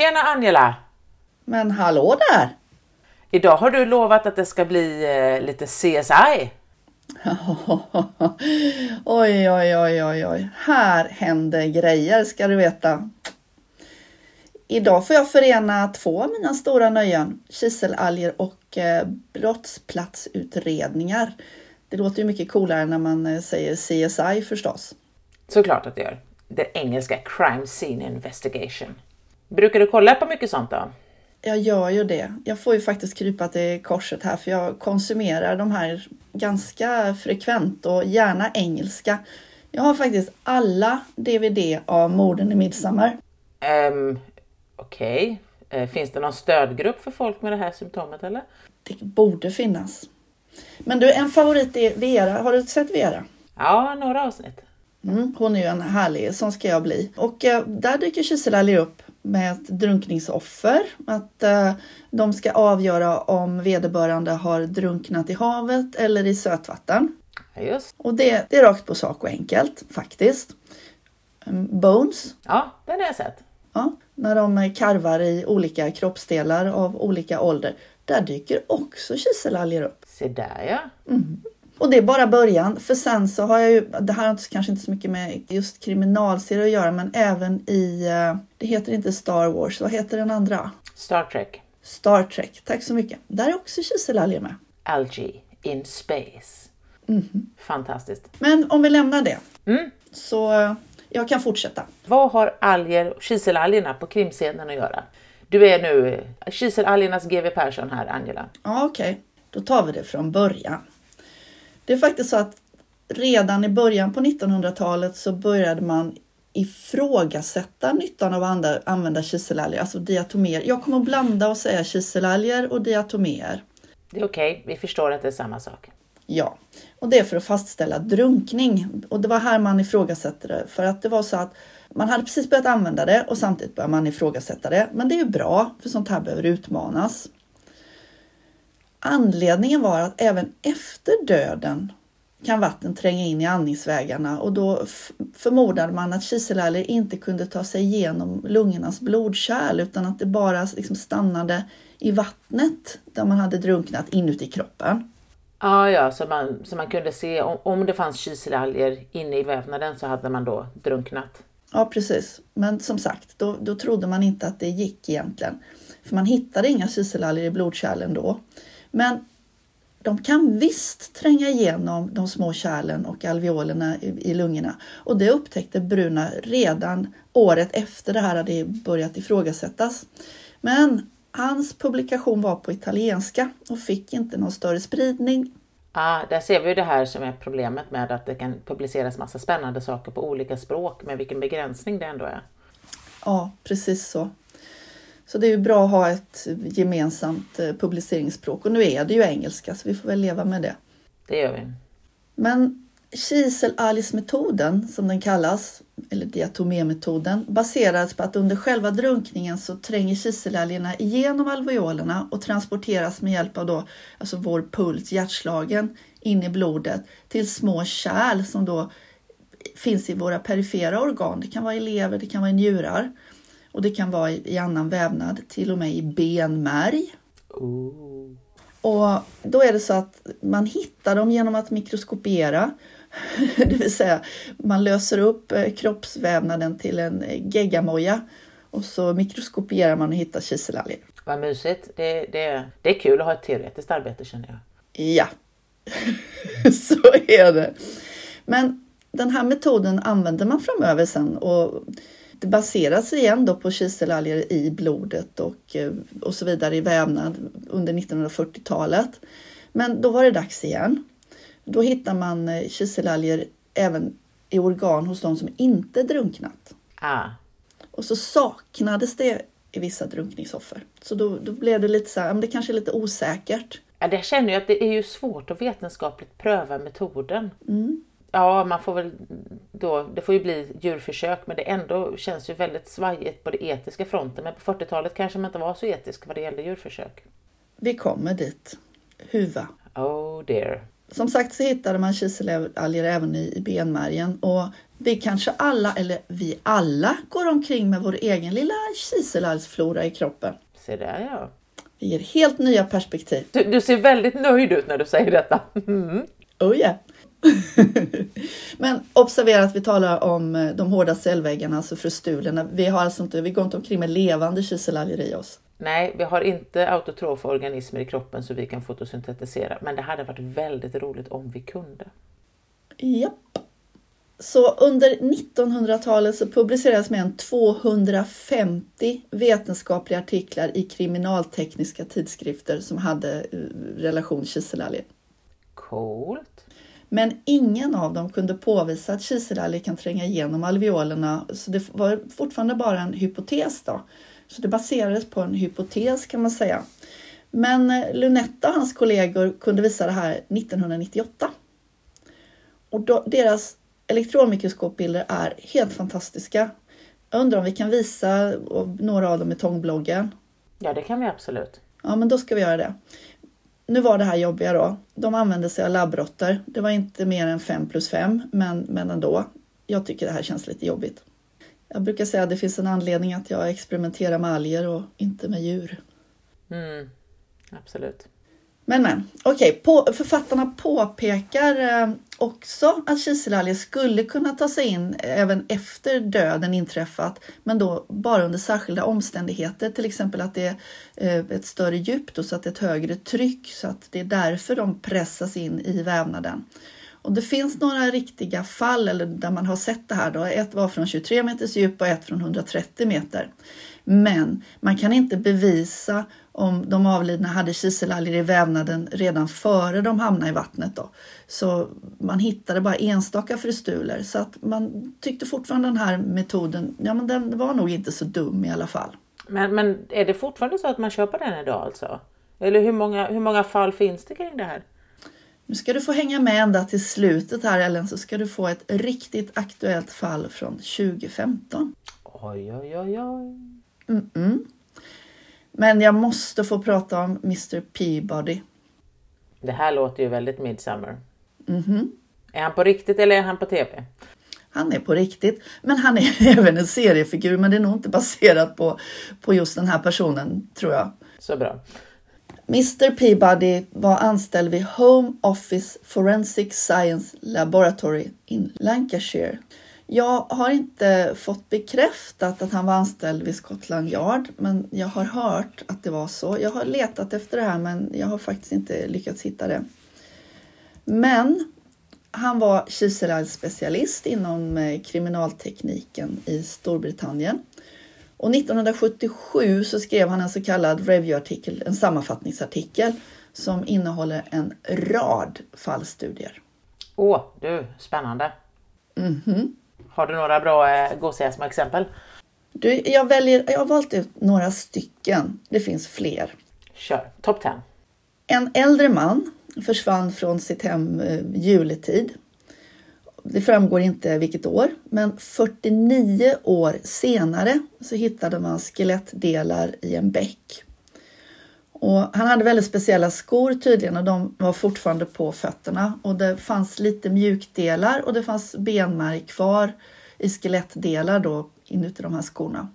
Tjena Angela! Men hallå där! Idag har du lovat att det ska bli eh, lite CSI. oj, oj, oj, oj, oj. Här händer grejer ska du veta. Idag får jag förena två av mina stora nöjen. Kiselalger och eh, brottsplatsutredningar. Det låter ju mycket coolare när man eh, säger CSI förstås. Såklart att det gör. Det engelska Crime Scene Investigation. Brukar du kolla på mycket sånt då? Jag gör ju det. Jag får ju faktiskt krypa till korset här för jag konsumerar de här ganska frekvent och gärna engelska. Jag har faktiskt alla DVD av Morden i Midsommar. Um, Okej. Okay. Uh, finns det någon stödgrupp för folk med det här symptomet eller? Det borde finnas. Men du, en favorit är Vera. Har du sett Vera? Ja, några avsnitt. Mm, hon är ju en härlig, sån ska jag bli. Och eh, där dyker Kisselalli upp med ett drunkningsoffer. Att eh, de ska avgöra om vederbörande har drunknat i havet eller i sötvatten. Just. Och det, det är rakt på sak och enkelt faktiskt. Mm, Bones. Ja, den har jag sett. Ja, när de karvar i olika kroppsdelar av olika ålder. Där dyker också kiselalger upp. Se där ja. Mm. Och det är bara början, för sen så har jag ju, det här har kanske inte så mycket med just kriminalserier att göra, men även i, eh, det heter inte Star Wars, vad heter den andra? Star Trek. Star Trek, tack så mycket. Där är också kiselalger med. Algae in space. Mm. Fantastiskt. Men om vi lämnar det, mm. så eh, jag kan fortsätta. Vad har alger, kiselalgerna på krimscenen att göra? Du är nu kiselalgernas GW Persson här, Angela. Ja, okej. Okay. Då tar vi det från början. Det är faktiskt så att redan i början på 1900-talet så började man ifrågasätta nyttan av att använda kiselalger, alltså diatomer. Jag kommer att blanda och säga kiselalger och diatomer. Det är okej, okay. vi förstår att det är samma sak. Ja, och det är för att fastställa drunkning. Och det var här man ifrågasätter det, för att det var så att man hade precis börjat använda det och samtidigt började man ifrågasätta det. Men det är ju bra, för sånt här behöver utmanas. Anledningen var att även efter döden kan vatten tränga in i andningsvägarna och då förmodade man att kiselalger inte kunde ta sig igenom lungornas blodkärl utan att det bara liksom stannade i vattnet där man hade drunknat inuti kroppen. Ah, ja, så man, så man kunde se om, om det fanns kiselalger inne i vävnaden så hade man då drunknat? Ja, precis. Men som sagt, då, då trodde man inte att det gick egentligen. För man hittade inga kiselalger i blodkärlen då. Men de kan visst tränga igenom de små kärlen och alveolerna i, lungorna och det upptäckte Bruna redan året efter det här hade börjat ifrågasättas. Men hans publikation var på italienska och fick inte någon större spridning. Ah, där ser vi det här som är problemet med att det kan publiceras massa spännande saker på olika språk med vilken begränsning det ändå är. Ja, precis så. Så det är ju bra att ha ett gemensamt eh, publiceringsspråk och nu är det ju engelska så vi får väl leva med det. Det gör vi. Men kiselalgsmetoden som den kallas, eller diatomemetoden, baseras på att under själva drunkningen så tränger kiselalgerna igenom alveolerna och transporteras med hjälp av då, alltså vår puls, hjärtslagen, in i blodet till små kärl som då finns i våra perifera organ. Det kan vara i lever, det kan vara i njurar. Och det kan vara i, annan vävnad, till och med i benmärg. Oh. Och då är det så att man hittar dem genom att mikroskopera. det vill säga man löser upp eh, kroppsvävnaden till en eh, geggamoja och så mikroskopierar man och hittar kiselalger. Vad mysigt. Det, det, det är kul att ha ett teoretiskt arbete känner jag. Ja, så är det. Men den här metoden använder man framöver sen och det baseras igen då på kiselalger i blodet och, eh, och så vidare i vävnad under 1940-talet. Men då var det dags igen. Då hittar man eh, kiselalger även i organ hos de som inte drunknat. Ah. Och så saknades det i vissa drunkningsoffer. Så då, då blev det lite så här, men det kanske är lite osäkert. Ja, det känner jag att det är ju svårt att vetenskapligt pröva metoden. Mm. Ja, man får väl då, det får ju bli djurförsök men det ändå känns ju väldigt svajigt på det etiska fronten. Men på 40-talet kanske man inte var så etisk vad det gällde djurförsök. Vi kommer dit. Huva. Oh dear. som sagt så hittade man kiselalger även i benmärgen och vi kanske alla, eller vi alla, går omkring med vår egen lilla kiselalgsflora i kroppen. Se där ja. Det ger helt nya perspektiv. Du, du ser väldigt nöjd ut när du säger detta. Mm. Oh yeah. Men observera att vi talar om eh, de hårda cellväggarna, alltså frustulerna. Vi, har alltså inte, vi går inte omkring med levande kiselalger i oss. Nej, vi har inte autotrofa organismer i kroppen så vi kan fotosyntetisera. Men det hade varit väldigt roligt om vi kunde. Japp. Så under 1900-talet så publicerades mer än 250 vetenskapliga artiklar i kriminaltekniska tidskrifter som hade eh, relation kiselalger. Coolt. Men ingen av dem kunde påvisa att kiselalger kan tränga igenom alveolerna, så det var fortfarande bara en hypotes. Då. Så det baserades på en hypotes kan man säga. Men eh, Lunetta och hans kollegor kunde visa det här 1998. Och då, deras elektronmikroskopbilder är helt fantastiska. Jag undrar om vi kan visa några av dem i tångbloggen? Ja, det kan vi absolut. Ja, men då ska vi göra det. Nu var det här jobbiga då. De använde sig av labbrotter. Det var inte mer än 5 plus 5, men, men ändå. Jag tycker det här känns lite jobbigt. Jag brukar säga att det finns en anledning att jag experimenterar med alger och inte med djur. Mm, absolut. Men men, okej, okay, författarna påpekar eh, också att kiselalger skulle kunna ta sig in även efter döden inträffat, men då bara under särskilda omständigheter, till exempel att det är eh, ett större djup då, så att det är ett högre tryck så att det är därför de pressas in i vävnaden. Och det finns några riktiga fall eller där man har sett det här. Då. Ett var från 23 meters djup och ett från 130 meter. Men man kan inte bevisa om de avlidna hade kiselalger i vävnaden redan före de hamnade i vattnet. Då. Så man hittade bara enstaka frustuler så att man tyckte fortfarande den här metoden, ja men den var nog inte så dum i alla fall. Men, men är det fortfarande så att man köper den idag alltså? Eller hur många, hur många fall finns det kring det här? Nu ska du få hänga med ända till slutet här Ellen så ska du få ett riktigt aktuellt fall från 2015. Oj, oj, oj, oj. Mm -mm. Men jag måste få prata om Mr Peabody. Det här låter ju väldigt Midsummer. Mm -hmm. Är han på riktigt eller är han på TV? Han är på riktigt, men han är även en seriefigur. Men det är nog inte baserat på, på just den här personen, tror jag. Så bra. Mr Peabody var anställd vid Home Office Forensic Science Laboratory in Lancashire jag har inte fått bekräftat att han var anställd vid Scotland Yard, men jag har hört att det var så. Jag har letat efter det här, men jag har faktiskt inte lyckats hitta det. Men han var kiselalgsspecialist inom eh, kriminaltekniken i Storbritannien. Och 1977 så skrev han en så kallad review-artikel, en sammanfattningsartikel som innehåller en rad fallstudier. Åh, du, spännande! Mm -hmm. Har du några bra eh, gåsiga små exempel? Du, jag, väljer, jag har valt ut några stycken. Det finns fler. Kör, topp 10. En äldre man försvann från sitt hem eh, juletid. Det framgår inte vilket år, men 49 år senare så hittade man skelettdelar i en bäck. Och han hade väldigt speciella skor tydligen och de var fortfarande på fötterna. Och det fanns lite mjukdelar och det fanns benmärg kvar i skelettdelar då inuti de här skorna.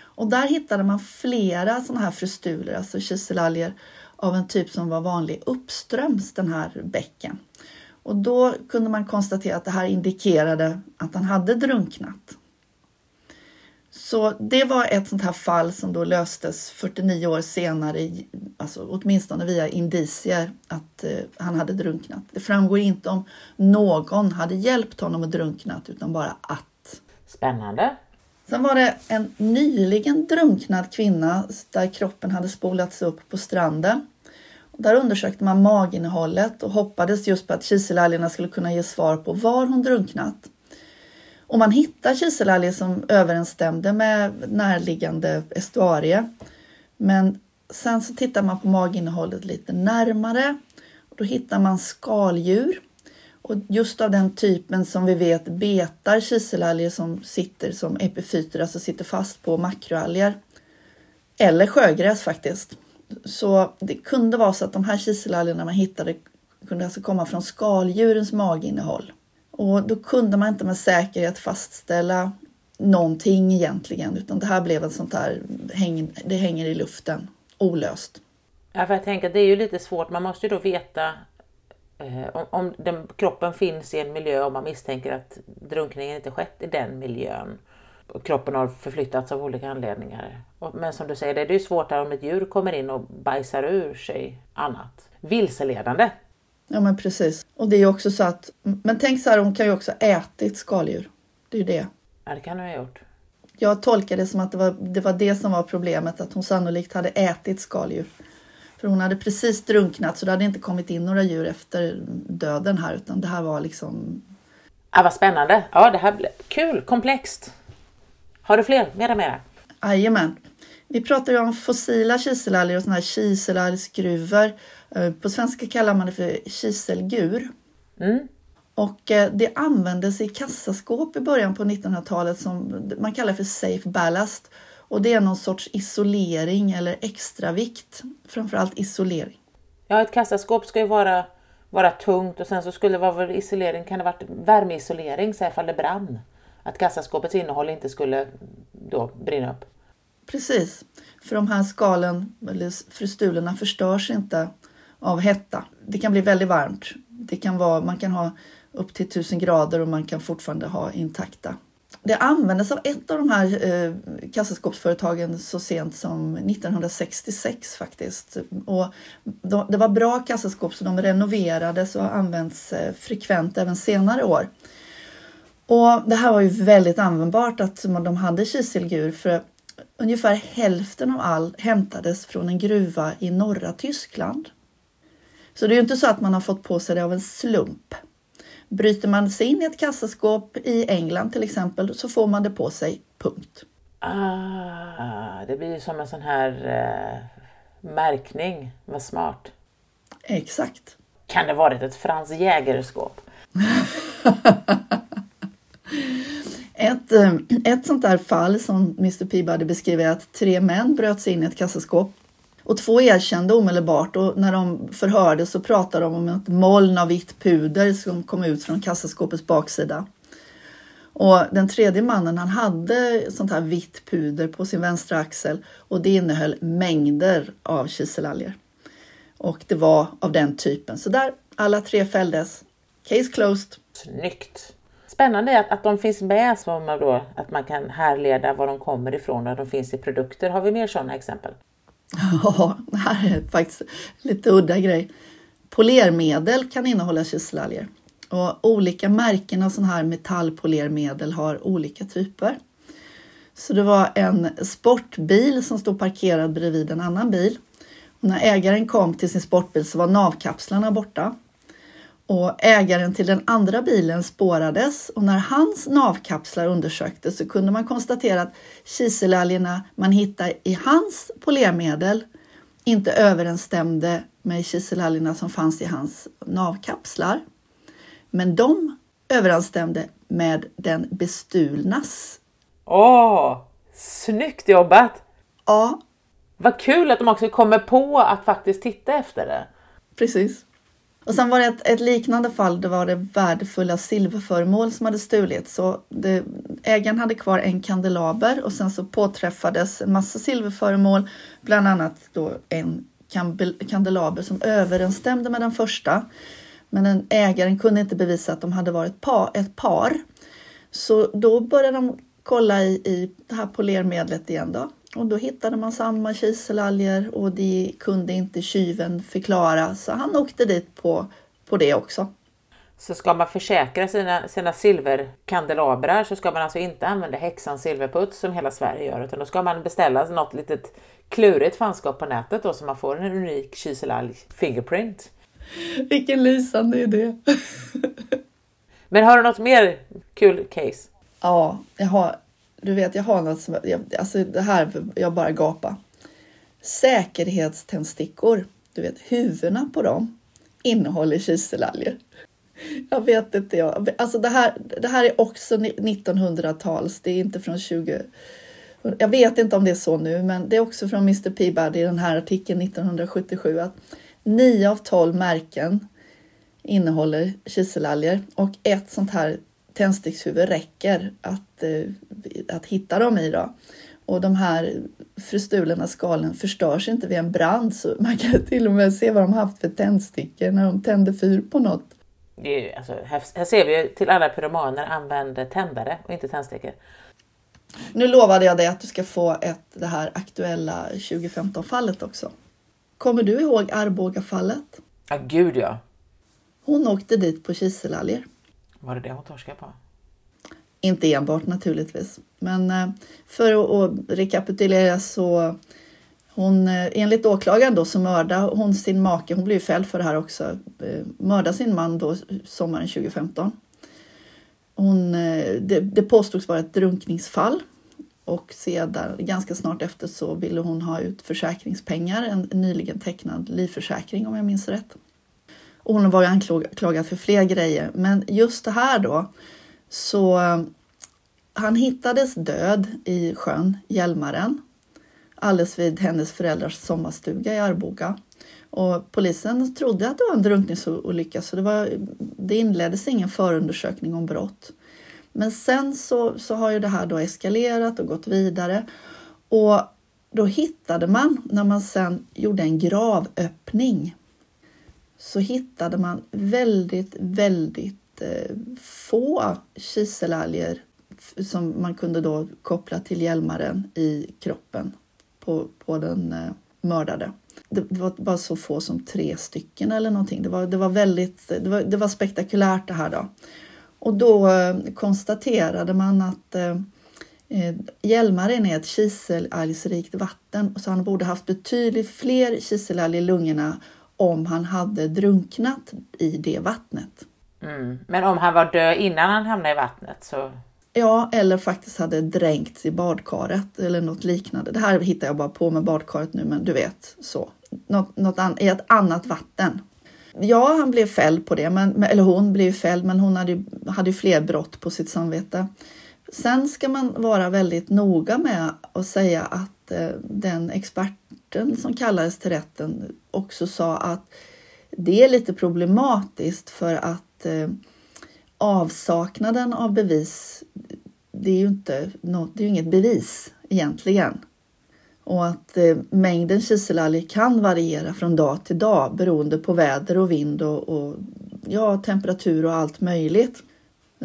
Och där hittade man flera sådana här frustuler, alltså kiselalger av en typ som var vanlig uppströms den här bäcken. Och då kunde man konstatera att det här indikerade att han hade drunknat. Så det var ett sånt här fall som då löstes 49 år senare, alltså åtminstone via indicier att eh, han hade drunknat. Det framgår inte om någon hade hjälpt honom att drunknat utan bara att. Spännande. Sen var det en nyligen drunknad kvinna där kroppen hade spolats upp på stranden. Där undersökte man maginnehållet och hoppades just på att kiselalgerna skulle kunna ge svar på var hon drunknat. Och man hittar kiselalger som överensstämde med närliggande estuarie. Men sen så tittar man på maginnehållet lite närmare. Och då hittar man skaldjur. Och just av den typen som vi vet betar kiselalger som sitter som epifyter, alltså sitter fast på makroalger. Eller sjögräs faktiskt. Så det kunde vara så att de här kiselalgerna man hittade kunde alltså komma från skaldjurens maginnehåll. Och då kunde man inte med säkerhet fastställa någonting egentligen, utan det här blev ett sånt här, det hänger i luften, olöst. Ja, för jag tänker att det är ju lite svårt, man måste ju då veta eh, om, om den, kroppen finns i en miljö och man misstänker att drunkningen inte skett i den miljön. Och kroppen har förflyttats av olika anledningar. Och, men som du säger, det är ju svårt om ett djur kommer in och bajsar ur sig annat. Vilseledande. Ja men precis. Och det är ju också så att, men tänk så här, hon kan ju också ätit skaldjur. Det är ju det. Ja det kan hon ha gjort. Jag tolkar det som att det var, det var det som var problemet, att hon sannolikt hade ätit skaldjur. För hon hade precis drunknat så det hade inte kommit in några djur efter döden här utan det här var liksom... Ja, vad spännande! Ja, det här blev kul, komplext. Har du fler? Mera, mera? Jajamän. Vi pratar ju om fossila kiselalger och sådana här kiselalgsgruvor. Eh, på svenska kallar man det för kiselgur. Mm. Och eh, det användes i kassaskåp i början på 1900-talet som man kallar för safe ballast. Och det är någon sorts isolering eller extravikt. Framförallt isolering. Ja, ett kassaskåp ska ju vara, vara tungt och sen så skulle det vara isolering, kan det varit värmeisolering så ifall det brann. Att kassaskåpets innehåll inte skulle då brinna upp. Precis, för de här skalen, eller frustulerna, förstörs inte av hetta. Det kan bli väldigt varmt. Det kan vara, man kan ha upp till 1000 grader och man kan fortfarande ha intakta. Det användes av ett av de här eh, kassaskåpsföretagen så sent som 1966 faktiskt. Och de, det var bra kassaskåp så de renoverades och har använts eh, frekvent även senare år. Och det här var ju väldigt användbart att de hade kiselgur för ungefär hälften av all hämtades från en gruva i norra Tyskland. Så det är ju inte så att man har fått på sig det av en slump. Bryter man sig in i ett kassaskåp i England till exempel så får man det på sig, punkt. Ah, det blir som en sån här eh, märkning, vad smart. Exakt. Kan det varit ett Frans Jägerskåp? ett, eh, ett sånt där fall som Mr Peabody beskriver är att tre män bröt sig in i ett kassaskåp och två erkände omedelbart och när de förhördes så pratade de om ett moln av vitt puder som kom ut från kassaskåpets baksida. Och den tredje mannen han hade sånt här vitt puder på sin vänstra axel och det innehöll mängder av kiselalger. Och det var av den typen. Så där, alla tre fälldes. Case closed. Snyggt! Spännande att, att de finns med som då, att man kan härleda var de kommer ifrån och de finns i produkter. Har vi mer sådana exempel? Ja, det här är faktiskt lite udda grej. Polermedel kan innehålla kiselalger och olika märken av sådana här metallpolermedel har olika typer. Så det var en sportbil som stod parkerad bredvid en annan bil. Och när ägaren kom till sin sportbil så var navkapslarna borta. Och ägaren till den andra bilen spårades och när hans navkapslar undersöktes så kunde man konstatera att kiselalgerna man hittade i hans polermedel inte överensstämde med kiselalgerna som fanns i hans navkapslar. Men de överensstämde med den bestulnas. Åh, snyggt jobbat! Ja. Vad kul att de också kommer på att faktiskt titta efter det. Precis. Och sen var det ett, ett, liknande fall, det var det värdefulla silverföremål som hade stulits. Så det, ägaren hade kvar en kandelaber och sen så påträffades en massa silverföremål, bland annat då en kandelaber som överensstämde med den första. Men den ägaren kunde inte bevisa att de hade varit par, ett par. Så då började de kolla i, i det här polermedlet igen då. Och då hittade man samma kiselalger och det kunde inte tjuven förklara så han åkte dit på, på det också. Så ska man försäkra sina, sina silverkandelabrar så ska man alltså inte använda häxans silverputs som hela Sverige gör utan då ska man beställa något litet klurigt fanskap på nätet då så man får en unik kiselalg fingerprint. Vilken lysande idé! Men har du något mer kul case? Ja, jag har du vet, jag har något som, jag, alltså det här, jag bara gapa. Säkerhetständstickor, du vet huvudena på dem innehåller kiselalger. Jag vet inte, jag, alltså det här, det här är också 1900-tals, det är inte från 20 jag vet inte om det är så nu, men det är också från Mr Peabody i den här artikeln 1977 att 9 av 12 märken innehåller kiselalger och ett sånt här tändstickshuvud räcker att, eh, att hitta dem i. Då. Och de här frustulena skalen förstörs inte vid en brand så man kan till och med se vad de haft för tändstickor när de tänder fyr på något. Är, alltså, här, här ser vi ju till alla pyromaner använder tändare och inte tändstickor. Nu lovade jag dig att du ska få ett, det här aktuella 2015-fallet också. Kommer du ihåg Arboga-fallet? Ja, gud ja. Hon åkte dit på kiselalger. Var det det hon torskade på? Inte enbart naturligtvis, men eh, för att rekapitulera så hon, eh, enligt åklagaren då så mördade hon sin make, hon blev fälld för det här också, eh, mördade sin man då sommaren 2015. Hon, det, det påstods vara ett drunkningsfall och sedan ganska snart efter så ville hon ha ut försäkringspengar, en nyligen tecknad livförsäkring om jag minns rätt. Och hon var varit anklagad för fler grejer, men just det här då så han hittades död i sjön Hjälmaren alldeles vid hennes föräldrars sommarstuga i Arboga. Och polisen trodde att det var en drunkningsolycka så det, var, det inleddes ingen förundersökning om brott. Men sen så, så har ju det här då eskalerat och gått vidare. Och då hittade man, när man sen gjorde en gravöppning, så hittade man väldigt, väldigt eh, få kiselalger som man kunde då koppla till hjälmaren i kroppen på, på den eh, mördade. Det, var bara så få som tre stycken eller någonting. Det var, det var väldigt det var, det var spektakulärt det här då. Och då eh, konstaterade man att eh, eh Hjälmaren är ett kiselalgsrikt vatten så han borde haft betydligt fler kiselalger i lungorna om han hade drunknat i det vattnet. Mm. Men om han var död innan han hamnade i vattnet så? Ja, eller faktiskt hade dränkts i badkaret eller något liknande. Det här hittar jag bara på med badkaret nu, men du vet så. Något, något an, I ett annat vatten. Ja, han blev fälld på det, men, eller hon blev fälld, men hon hade, hade fler brott på sitt samvete. Sen ska man vara väldigt noga med att säga att eh, den experten som kallades till rätten också sa att det är lite problematiskt för att eh, avsaknaden av bevis, det är ju inte något, det är inget bevis egentligen. Och att eh, mängden kiselalger kan variera från dag till dag beroende på väder och vind och, och ja, temperatur och allt möjligt.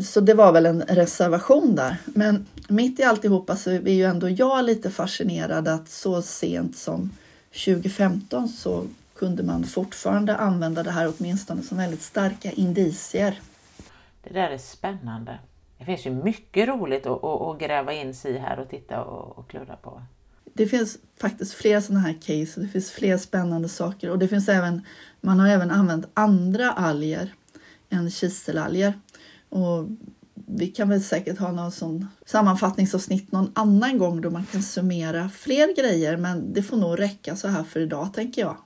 Så det var väl en reservation där. Men mitt i alltihopa så är ju ändå jag lite fascinerad att så sent som 2015 så kunde man fortfarande använda det här åtminstone som väldigt starka indicier. Det där är spännande. Det finns ju mycket roligt att, att, gräva in sig i här och titta och, och klura på. Det finns faktiskt fler sådana här case och det finns fler spännande saker och det finns även, man har även använt andra alger än kiselalger. Och vi kan väl säkert ha någon sån sammanfattningsavsnitt någon annan gång då man kan summera fler grejer men det får nog räcka så här för idag tänker jag.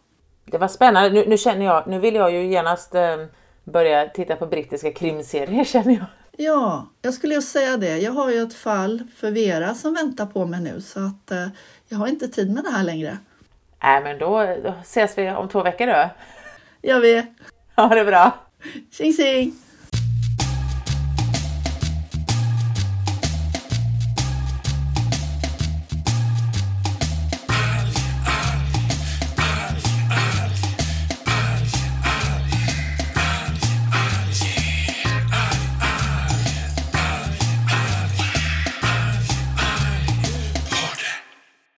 Det var spännande. Nu, nu känner jag, nu vill jag ju genast eh, börja titta på brittiska krimserier känner jag. Ja, jag skulle ju säga det. Jag har ju ett fall för Vera som väntar på mig nu så att eh, jag har inte tid med det här längre. Nej, men då, då ses vi om två veckor då. Gör vi. Ha det bra. Tjing tjing!